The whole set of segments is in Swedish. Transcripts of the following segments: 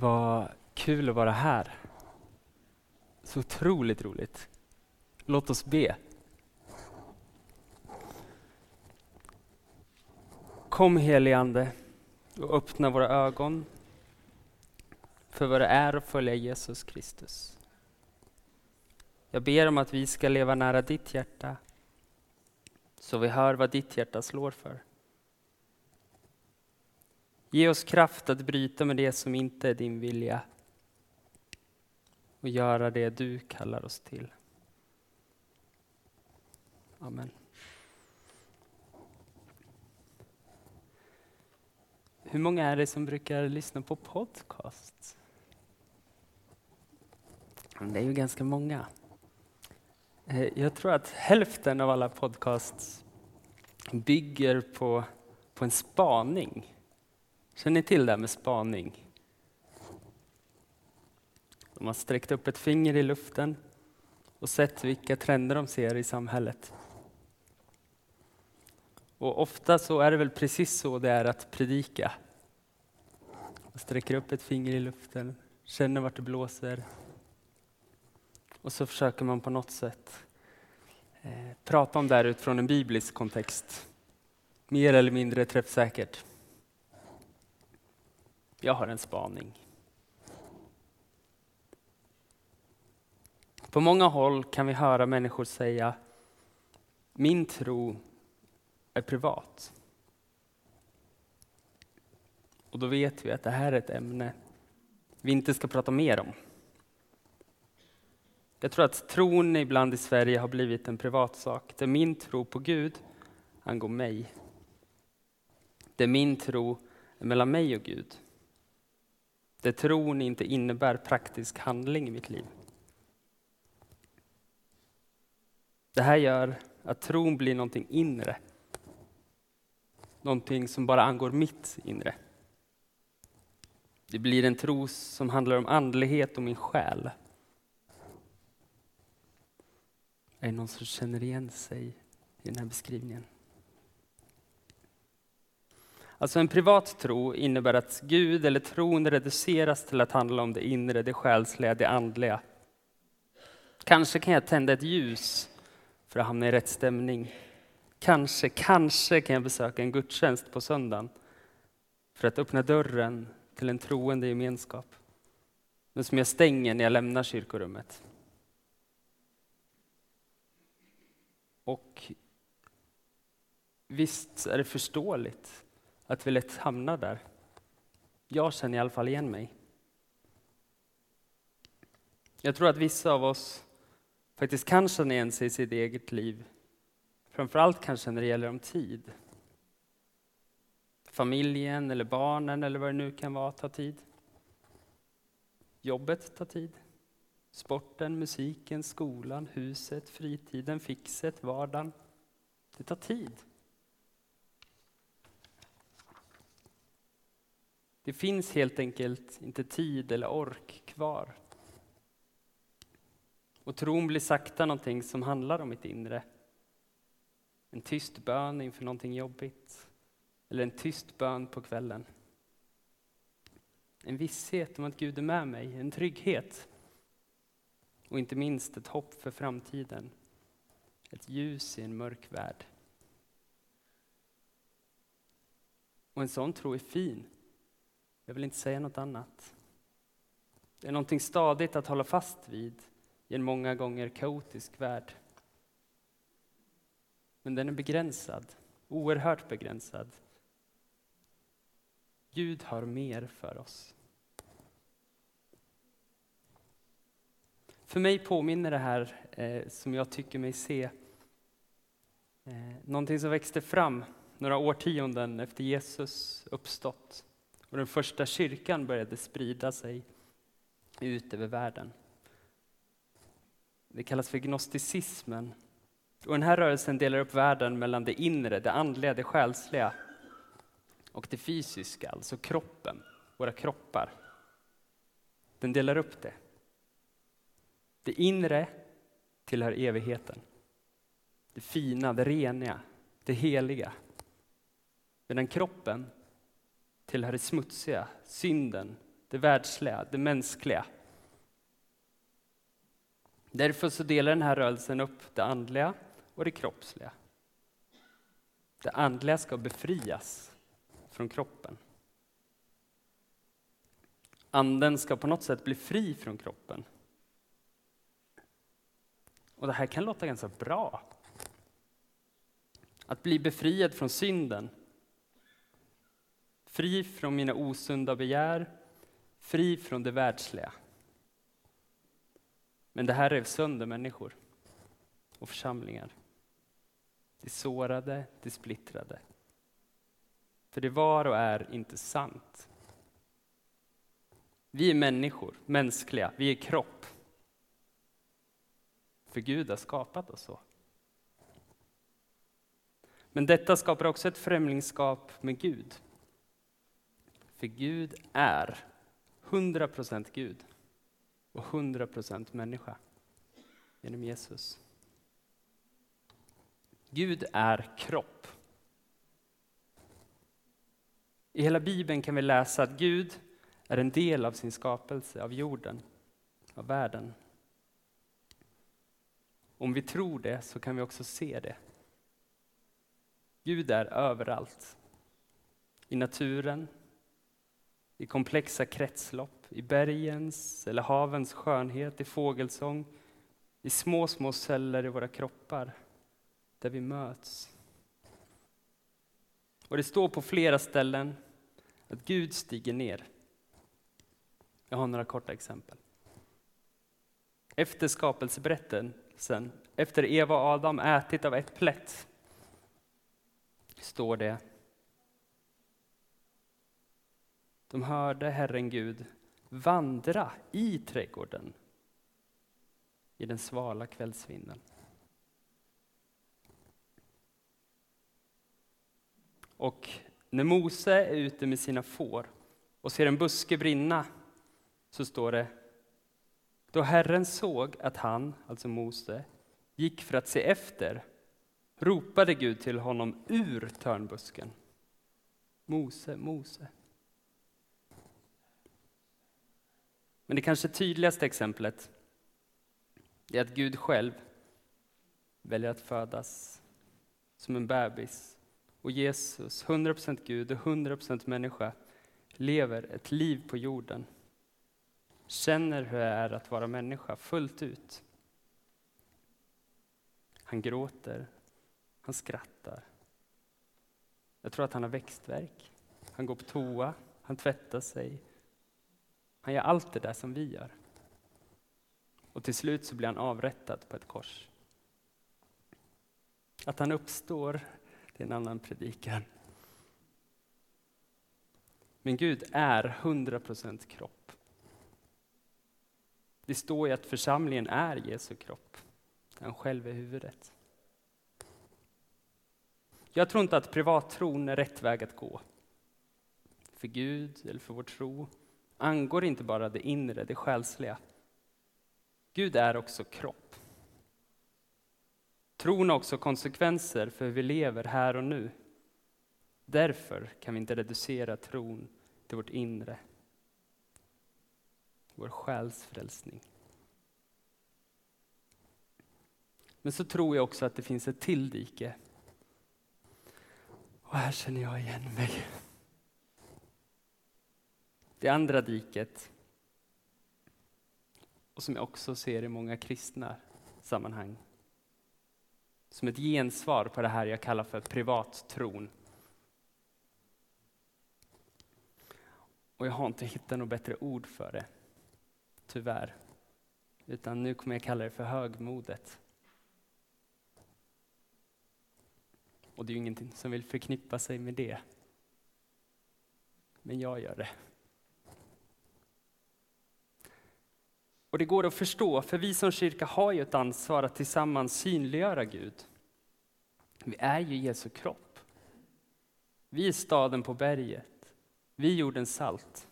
Vad kul att vara här. Så otroligt roligt. Låt oss be. Kom helige Ande och öppna våra ögon för vad det är att följa Jesus Kristus. Jag ber om att vi ska leva nära ditt hjärta så vi hör vad ditt hjärta slår för. Ge oss kraft att bryta med det som inte är din vilja och göra det du kallar oss till. Amen. Hur många är det som brukar lyssna på podcast? Det är ju ganska många. Eh, jag tror att hälften av alla podcasts bygger på, på en spaning. Känner ni till det här med spaning? De har sträckt upp ett finger i luften och sett vilka trender de ser i samhället. Och ofta så är det väl precis så det är att predika. Man sträcker upp ett finger i luften, känner vart det blåser. Och så försöker man på något sätt eh, prata om det här utifrån en biblisk kontext. Mer eller mindre träffsäkert. Jag har en spaning. På många håll kan vi höra människor säga min tro är privat. Och då vet vi att det här är ett ämne vi inte ska prata mer om. Jag tror att tron ibland i Sverige har blivit en privatsak, där min tro på Gud angår mig. Där min tro är mellan mig och Gud. Där tron inte innebär praktisk handling i mitt liv. Det här gör att tron blir någonting inre. Någonting som bara angår mitt inre. Det blir en tro som handlar om andlighet och min själ. Är det någon som känner igen sig i den här beskrivningen? Alltså en privat tro innebär att Gud eller tron reduceras till att handla om det inre, det själsliga, det andliga. Kanske kan jag tända ett ljus för att hamna i rätt stämning. Kanske, kanske kan jag besöka en gudstjänst på söndagen för att öppna dörren till en troende gemenskap. Men som jag stänger när jag lämnar kyrkorummet. Och visst är det förståeligt att vi lätt hamnar där. Jag känner i alla fall igen mig. Jag tror att vissa av oss faktiskt kan känna igen sig i sitt eget liv. Framförallt kanske när det gäller om tid. Familjen eller barnen eller vad det nu kan vara tar tid. Jobbet tar tid. Sporten, musiken, skolan, huset, fritiden, fixet, vardagen. Det tar tid. Det finns helt enkelt inte tid eller ork kvar. Och tron blir sakta någonting som handlar om mitt inre. En tyst bön inför någonting jobbigt. Eller en tyst bön på kvällen. En visshet om att Gud är med mig, en trygghet. Och inte minst ett hopp för framtiden. Ett ljus i en mörk värld. Och en sån tro är fin. Jag vill inte säga något annat. Det är någonting stadigt att hålla fast vid i en många gånger kaotisk värld. Men den är begränsad, oerhört begränsad. Gud har mer för oss. För mig påminner det här, eh, som jag tycker mig se, eh, någonting som växte fram några årtionden efter Jesus uppstått. Och den första kyrkan började sprida sig ut över världen. Det kallas för gnosticismen. Och den här rörelsen delar upp världen mellan det inre, det andliga, det själsliga och det fysiska, alltså kroppen, våra kroppar. Den delar upp det. Det inre tillhör evigheten. Det fina, det reniga, det heliga. Medan kroppen tillhör det smutsiga, synden, det världsliga, det mänskliga. Därför så delar den här rörelsen upp det andliga och det kroppsliga. Det andliga ska befrias från kroppen. Anden ska på något sätt bli fri från kroppen. Och det här kan låta ganska bra. Att bli befriad från synden. Fri från mina osunda begär, fri från det världsliga. Men det här rev sönder människor och församlingar. Det sårade, det splittrade. För det var och är inte sant. Vi är människor, mänskliga, vi är kropp. För Gud har skapat oss så. Men detta skapar också ett främlingskap med Gud. För Gud är 100% Gud och 100% människa genom Jesus. Gud är kropp. I hela Bibeln kan vi läsa att Gud är en del av sin skapelse, av jorden, av världen. Om vi tror det så kan vi också se det. Gud är överallt. I naturen, i komplexa kretslopp, i bergens eller havens skönhet, i fågelsång, i små, små celler i våra kroppar, där vi möts. Och det står på flera ställen att Gud stiger ner. Jag har några korta exempel. Efter skapelseberättelsen, efter Eva och Adam ätit av äpplet, står det De hörde Herren Gud vandra i trädgården i den svala kvällsvinden. Och när Mose är ute med sina får och ser en buske brinna så står det då Herren såg att han, alltså Mose, gick för att se efter ropade Gud till honom ur törnbusken. Mose, Mose. Men det kanske tydligaste exemplet är att Gud själv väljer att födas som en bebis. Och Jesus, 100% Gud och 100% människa, lever ett liv på jorden. Känner hur det är att vara människa fullt ut. Han gråter, han skrattar. Jag tror att han har växtverk. Han går på toa, han tvättar sig, han gör allt det där som vi gör. Och till slut så blir han avrättad på ett kors. Att han uppstår, det är en annan predikan. Men Gud är 100% kropp. Det står ju att församlingen är Jesu kropp. Han själv är huvudet. Jag tror inte att privattron är rätt väg att gå. För Gud eller för vår tro angår inte bara det inre, det själsliga. Gud är också kropp. Tron har också konsekvenser för hur vi lever här och nu. Därför kan vi inte reducera tron till vårt inre, vår själs frälsning. Men så tror jag också att det finns ett till dike. Och här känner jag igen mig. Det andra diket, och som jag också ser i många kristna sammanhang, som ett gensvar på det här jag kallar för privattron. Och jag har inte hittat något bättre ord för det, tyvärr. Utan nu kommer jag kalla det för högmodet. Och det är ju ingenting som vill förknippa sig med det. Men jag gör det. Och det går att förstå, för vi som kyrka har ju ett ansvar att tillsammans synliggöra Gud. Vi är ju Jesu kropp. Vi är staden på berget. Vi är jordens salt.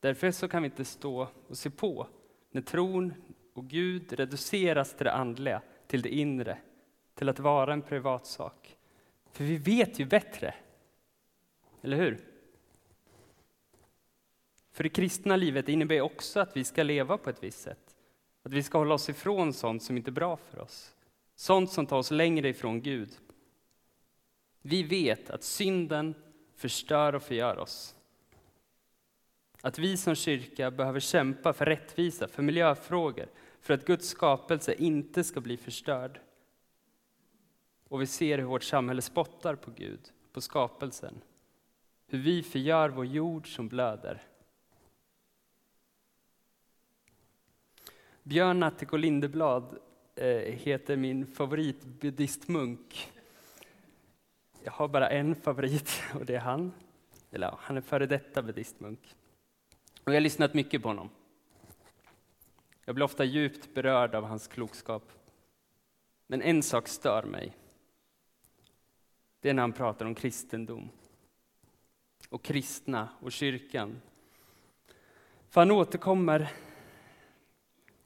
Därför så kan vi inte stå och se på när tron och Gud reduceras till det andliga, till det inre, till att vara en privatsak. För vi vet ju bättre. Eller hur? För det kristna livet innebär också att vi ska leva på ett visst sätt. Att vi ska hålla oss ifrån sånt som inte är bra för oss. Sånt som tar oss längre ifrån Gud. Vi vet att synden förstör och förgör oss. Att vi som kyrka behöver kämpa för rättvisa, för miljöfrågor, för att Guds skapelse inte ska bli förstörd. Och vi ser hur vårt samhälle spottar på Gud, på skapelsen. Hur vi förgör vår jord som blöder. Björn Natthiko Lindeblad eh, heter min favoritbuddhistmunk. Jag har bara en favorit och det är han. Eller han är före detta buddhistmunk. Och jag har lyssnat mycket på honom. Jag blir ofta djupt berörd av hans klokskap. Men en sak stör mig. Det är när han pratar om kristendom. Och kristna och kyrkan. För han återkommer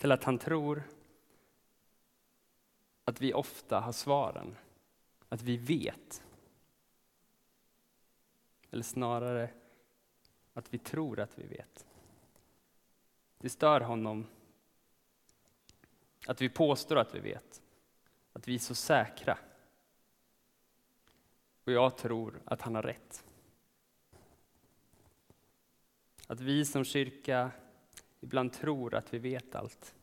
till att han tror att vi ofta har svaren. Att vi vet. Eller snarare att vi tror att vi vet. Det stör honom att vi påstår att vi vet. Att vi är så säkra. Och jag tror att han har rätt. Att vi som kyrka ibland tror att vi vet allt.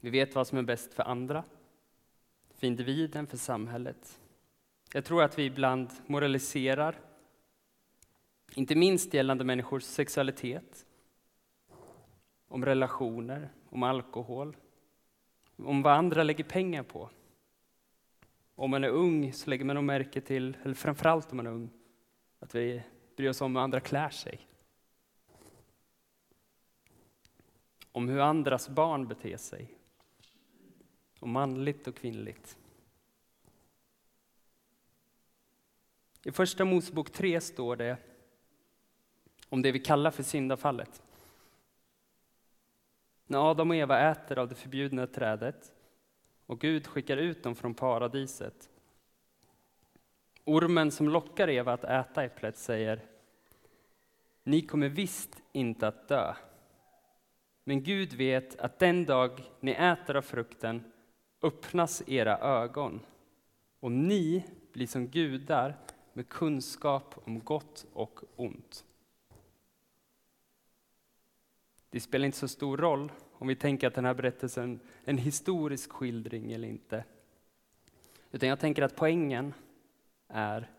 Vi vet vad som är bäst för andra, för individen, för samhället. Jag tror att vi ibland moraliserar, inte minst gällande människors sexualitet, om relationer, om alkohol, om vad andra lägger pengar på. Om man är ung så lägger man nog märke till, eller framförallt om man är ung, att vi bryr oss om hur andra klär sig. Om hur andras barn beter sig. Om manligt och kvinnligt. I Första Mosebok 3 står det om det vi kallar för syndafallet. När Adam och Eva äter av det förbjudna trädet och Gud skickar ut dem från paradiset. Ormen som lockar Eva att äta äpplet säger Ni kommer visst inte att dö. Men Gud vet att den dag ni äter av frukten öppnas era ögon och ni blir som gudar med kunskap om gott och ont. Det spelar inte så stor roll om vi tänker att den här berättelsen är en historisk skildring eller inte. Utan jag tänker att poängen är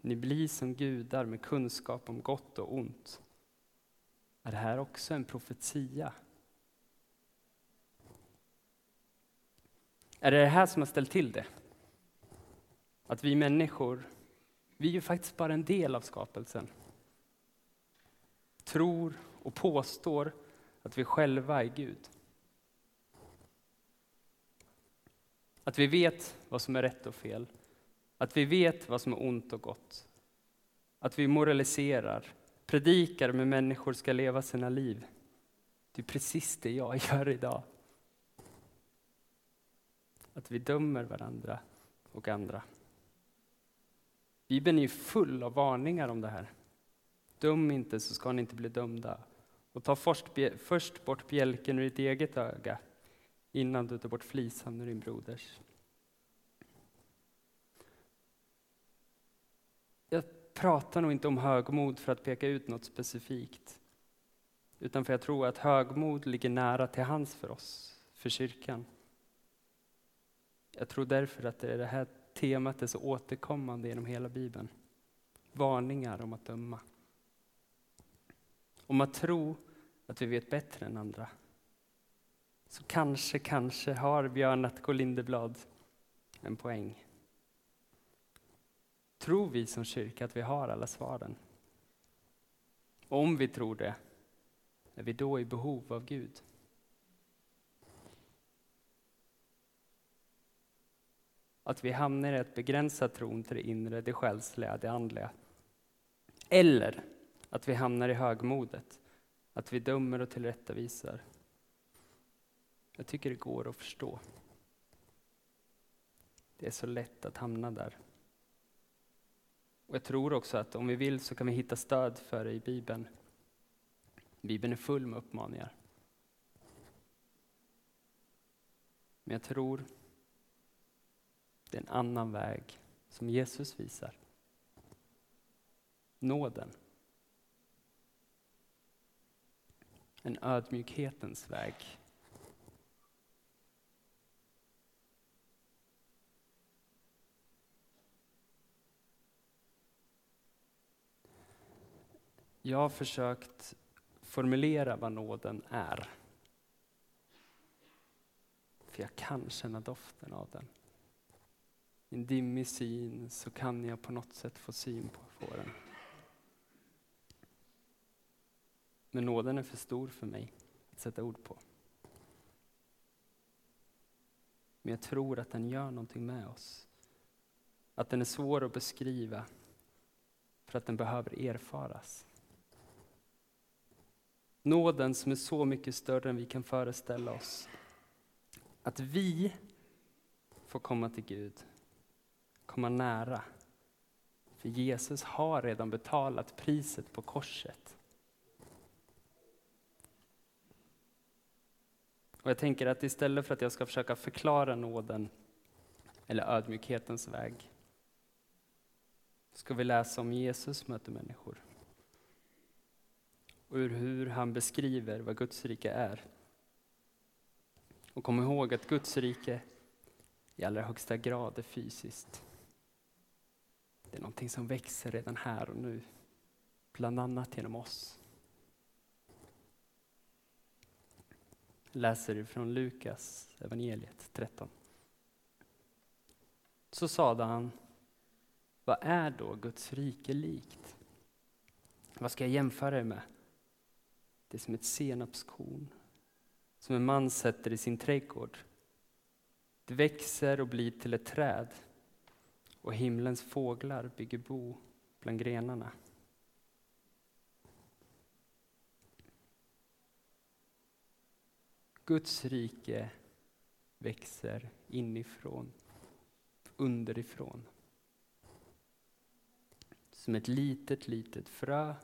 ni blir som gudar med kunskap om gott och ont. Är det här också en profetia? Är det det här som har ställt till det? Att vi människor, vi är ju faktiskt bara en del av skapelsen. Tror och påstår att vi själva är Gud. Att vi vet vad som är rätt och fel. Att vi vet vad som är ont och gott. Att vi moraliserar, predikar om hur människor ska leva sina liv. Det är precis det jag gör idag. Att vi dömer varandra och andra. Bibeln är full av varningar om det här. Döm inte så ska ni inte bli dömda. Och ta först, först bort bjälken ur ditt eget öga innan du tar bort flisan ur din broders. Jag pratar nog inte om högmod för att peka ut något specifikt. Utan för att jag tror att högmod ligger nära till hands för oss, för kyrkan. Jag tror därför att det, är det här temat är så återkommande genom hela Bibeln. Varningar om att döma. Om att tro att vi vet bättre än andra. Så kanske, kanske har Björn Natko Lindeblad en poäng. Tror vi som kyrka att vi har alla svaren? Om vi tror det, är vi då i behov av Gud? Att vi hamnar i att begränsa tron till det inre, det själsliga, det andliga. Eller att vi hamnar i högmodet, att vi dömer och tillrättavisar. Jag tycker det går att förstå. Det är så lätt att hamna där. Och jag tror också att om vi vill så kan vi hitta stöd för det i Bibeln. Bibeln är full med uppmaningar. Men jag tror det är en annan väg som Jesus visar. Nåden. En ödmjukhetens väg. Jag har försökt formulera vad nåden är. För jag kan känna doften av den. I en dimmig syn så kan jag på något sätt få syn på, på den. Men nåden är för stor för mig att sätta ord på. Men jag tror att den gör någonting med oss. Att den är svår att beskriva för att den behöver erfaras. Nåden som är så mycket större än vi kan föreställa oss. Att vi får komma till Gud, komma nära. För Jesus har redan betalat priset på korset. Och jag tänker att istället för att jag ska försöka förklara nåden eller ödmjukhetens väg, ska vi läsa om Jesus möter människor. Och ur hur han beskriver vad Guds rike är. Och kom ihåg att Guds rike i allra högsta grad är fysiskt. Det är någonting som växer redan här och nu, bland annat genom oss. Jag läser från Lukas evangeliet 13. Så sade han, vad är då Guds rike likt? Vad ska jag jämföra det med? Det är som ett senapskorn som en man sätter i sin trädgård. Det växer och blir till ett träd och himlens fåglar bygger bo bland grenarna. Guds rike växer inifrån, underifrån. Som ett litet, litet frö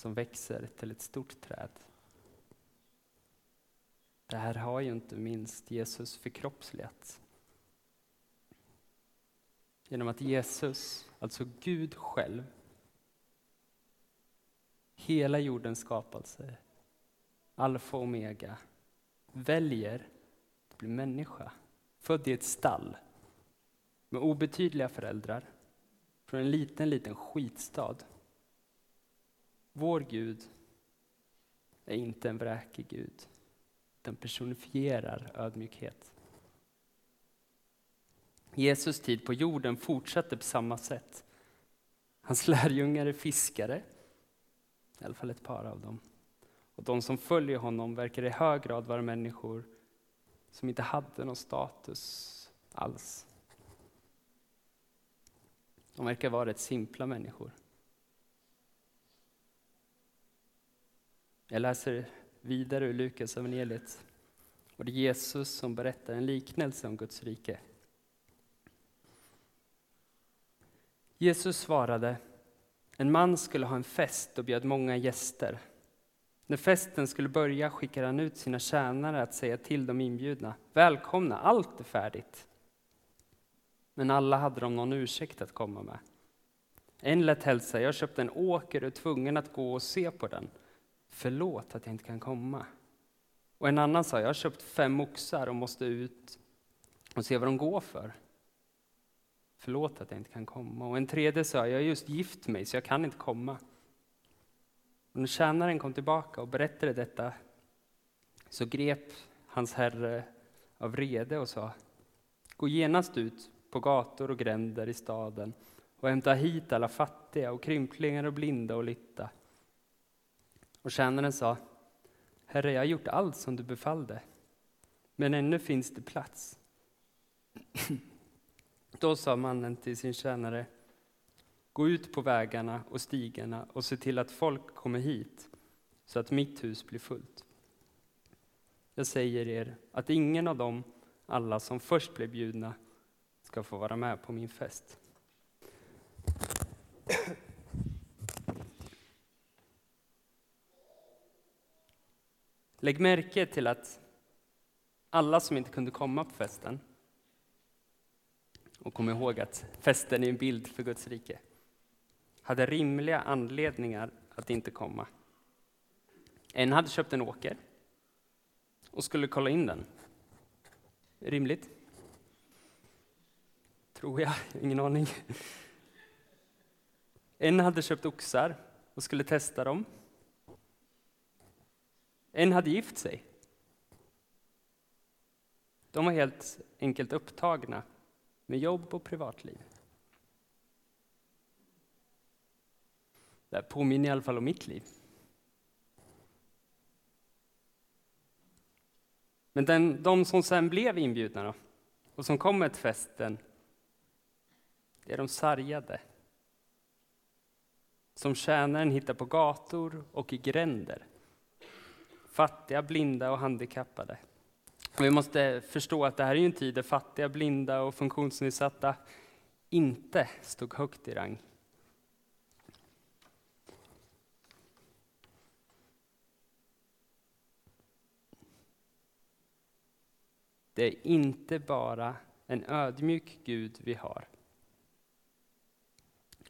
som växer till ett stort träd. Det här har ju inte minst Jesus förkroppsligat. Genom att Jesus, alltså Gud själv, hela jordens skapelse, alfa och omega, väljer att bli människa, född i ett stall med obetydliga föräldrar, från en liten, liten skitstad. Vår Gud är inte en vräkig Gud. Den personifierar ödmjukhet. Jesus tid på jorden fortsatte på samma sätt. Hans lärjungar är fiskare, i alla fall ett par av dem. Och de som följer honom verkar i hög grad vara människor som inte hade någon status alls. De verkar vara rätt simpla människor. Jag läser vidare ur Lukas evangeliet och det är Jesus som berättar en liknelse om Guds rike. Jesus svarade, en man skulle ha en fest och bjöd många gäster. När festen skulle börja skickade han ut sina tjänare att säga till de inbjudna, välkomna, allt är färdigt. Men alla hade de någon ursäkt att komma med. En lät hälsa, jag köpte en åker och är tvungen att gå och se på den. Förlåt att jag inte kan komma. Och en annan sa, jag har köpt fem oxar och måste ut och se vad de går för. Förlåt att jag inte kan komma. Och en tredje sa, jag har just gift mig så jag kan inte komma. Och när tjänaren kom tillbaka och berättade detta så grep hans herre av vrede och sa, gå genast ut på gator och gränder i staden och hämta hit alla fattiga och krymplingar och blinda och lytta. Och tjänaren sa, Herre, jag har gjort allt som du befallde, men ännu finns det plats. Då sa mannen till sin tjänare, gå ut på vägarna och stigarna och se till att folk kommer hit, så att mitt hus blir fullt. Jag säger er att ingen av dem alla som först blev bjudna ska få vara med på min fest. Lägg märke till att alla som inte kunde komma på festen, och kom ihåg att festen är en bild för Guds rike, hade rimliga anledningar att inte komma. En hade köpt en åker och skulle kolla in den. Rimligt? Tror jag, ingen aning. En hade köpt oxar och skulle testa dem. En hade gift sig. De var helt enkelt upptagna med jobb och privatliv. Det här påminner i alla fall om mitt liv. Men den, de som sen blev inbjudna då, och som kommer till festen, det är de sargade. Som tjänaren hittar på gator och i gränder. Fattiga, blinda och handikappade. vi måste förstå att det här är en tid där fattiga, blinda och funktionsnedsatta inte stod högt i rang. Det är inte bara en ödmjuk Gud vi har.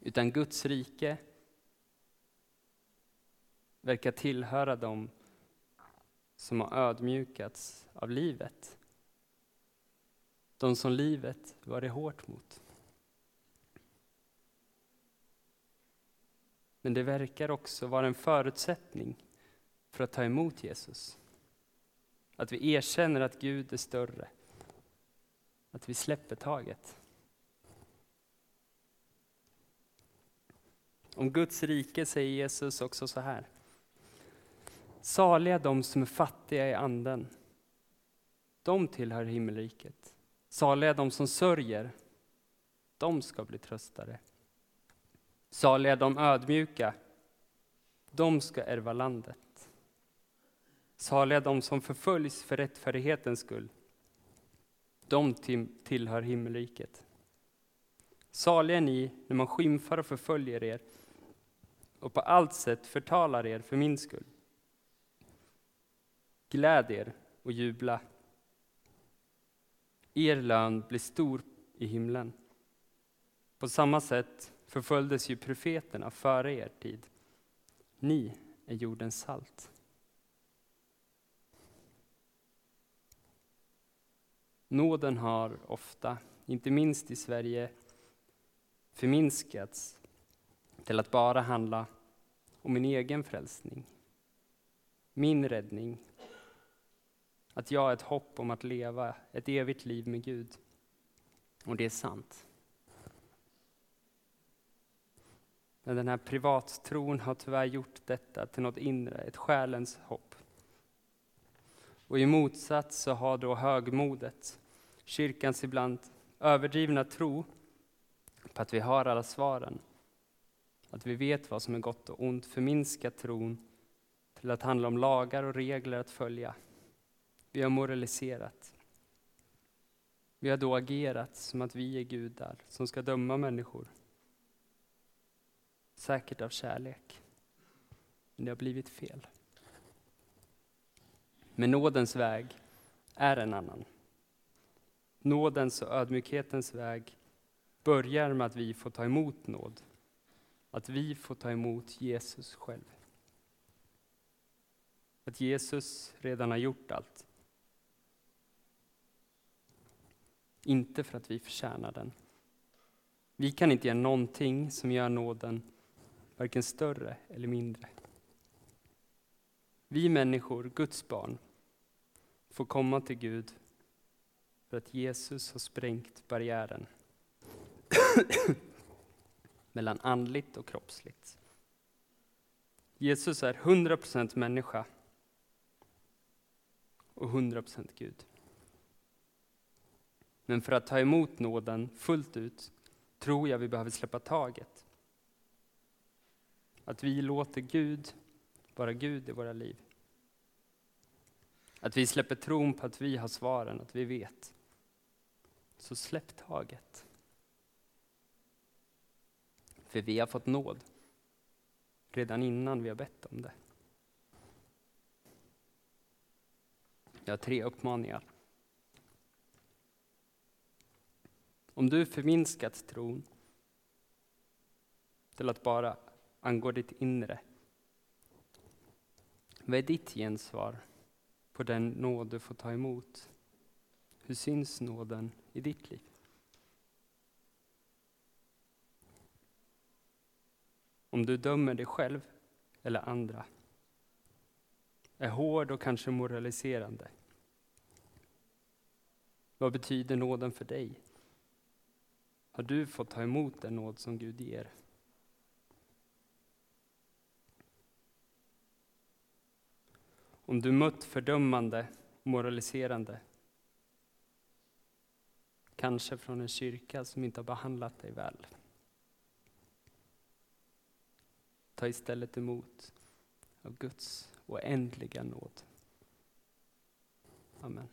Utan Guds rike verkar tillhöra dem som har ödmjukats av livet. De som livet varit hårt mot. Men det verkar också vara en förutsättning för att ta emot Jesus. Att vi erkänner att Gud är större. Att vi släpper taget. Om Guds rike säger Jesus också så här. Saliga de som är fattiga i anden. De tillhör himmelriket. Saliga de som sörjer. De ska bli tröstade. Saliga de ödmjuka. De ska ärva landet. Saliga de som förföljs för rättfärdighetens skull. De tillhör himmelriket. Saliga är ni när man skymfar och förföljer er och på allt sätt förtalar er för min skull. Gläd er och jubla. Er lön blir stor i himlen. På samma sätt förföljdes ju profeterna före er tid. Ni är jordens salt. Nåden har ofta, inte minst i Sverige, förminskats till att bara handla om min egen frälsning, min räddning, att jag har ett hopp om att leva ett evigt liv med Gud. Och det är sant. Men den här privattron har tyvärr gjort detta till något inre, ett själens hopp. Och i motsats så har då högmodet, kyrkans ibland överdrivna tro på att vi har alla svaren, att vi vet vad som är gott och ont, förminskat tron till att handla om lagar och regler att följa. Vi har moraliserat. Vi har då agerat som att vi är gudar som ska döma människor. Säkert av kärlek. Men det har blivit fel. Men nådens väg är en annan. Nådens och ödmjukhetens väg börjar med att vi får ta emot nåd. Att vi får ta emot Jesus själv. Att Jesus redan har gjort allt. Inte för att vi förtjänar den. Vi kan inte göra någonting som gör nåden varken större eller mindre. Vi människor, Guds barn, får komma till Gud för att Jesus har sprängt barriären mellan andligt och kroppsligt. Jesus är 100% människa och 100% Gud. Men för att ta emot nåden fullt ut tror jag vi behöver släppa taget. Att vi låter Gud vara Gud i våra liv. Att vi släpper tron på att vi har svaren, att vi vet. Så släpp taget. För vi har fått nåd redan innan vi har bett om det. Jag har tre uppmaningar. Om du förminskat tron till att bara angå ditt inre. Vad är ditt gensvar på den nåd du får ta emot? Hur syns nåden i ditt liv? Om du dömer dig själv eller andra, är hård och kanske moraliserande. Vad betyder nåden för dig? Har du fått ta emot den nåd som Gud ger? Om du mött fördömande och moraliserande, kanske från en kyrka som inte har behandlat dig väl. Ta istället emot av Guds oändliga nåd. Amen.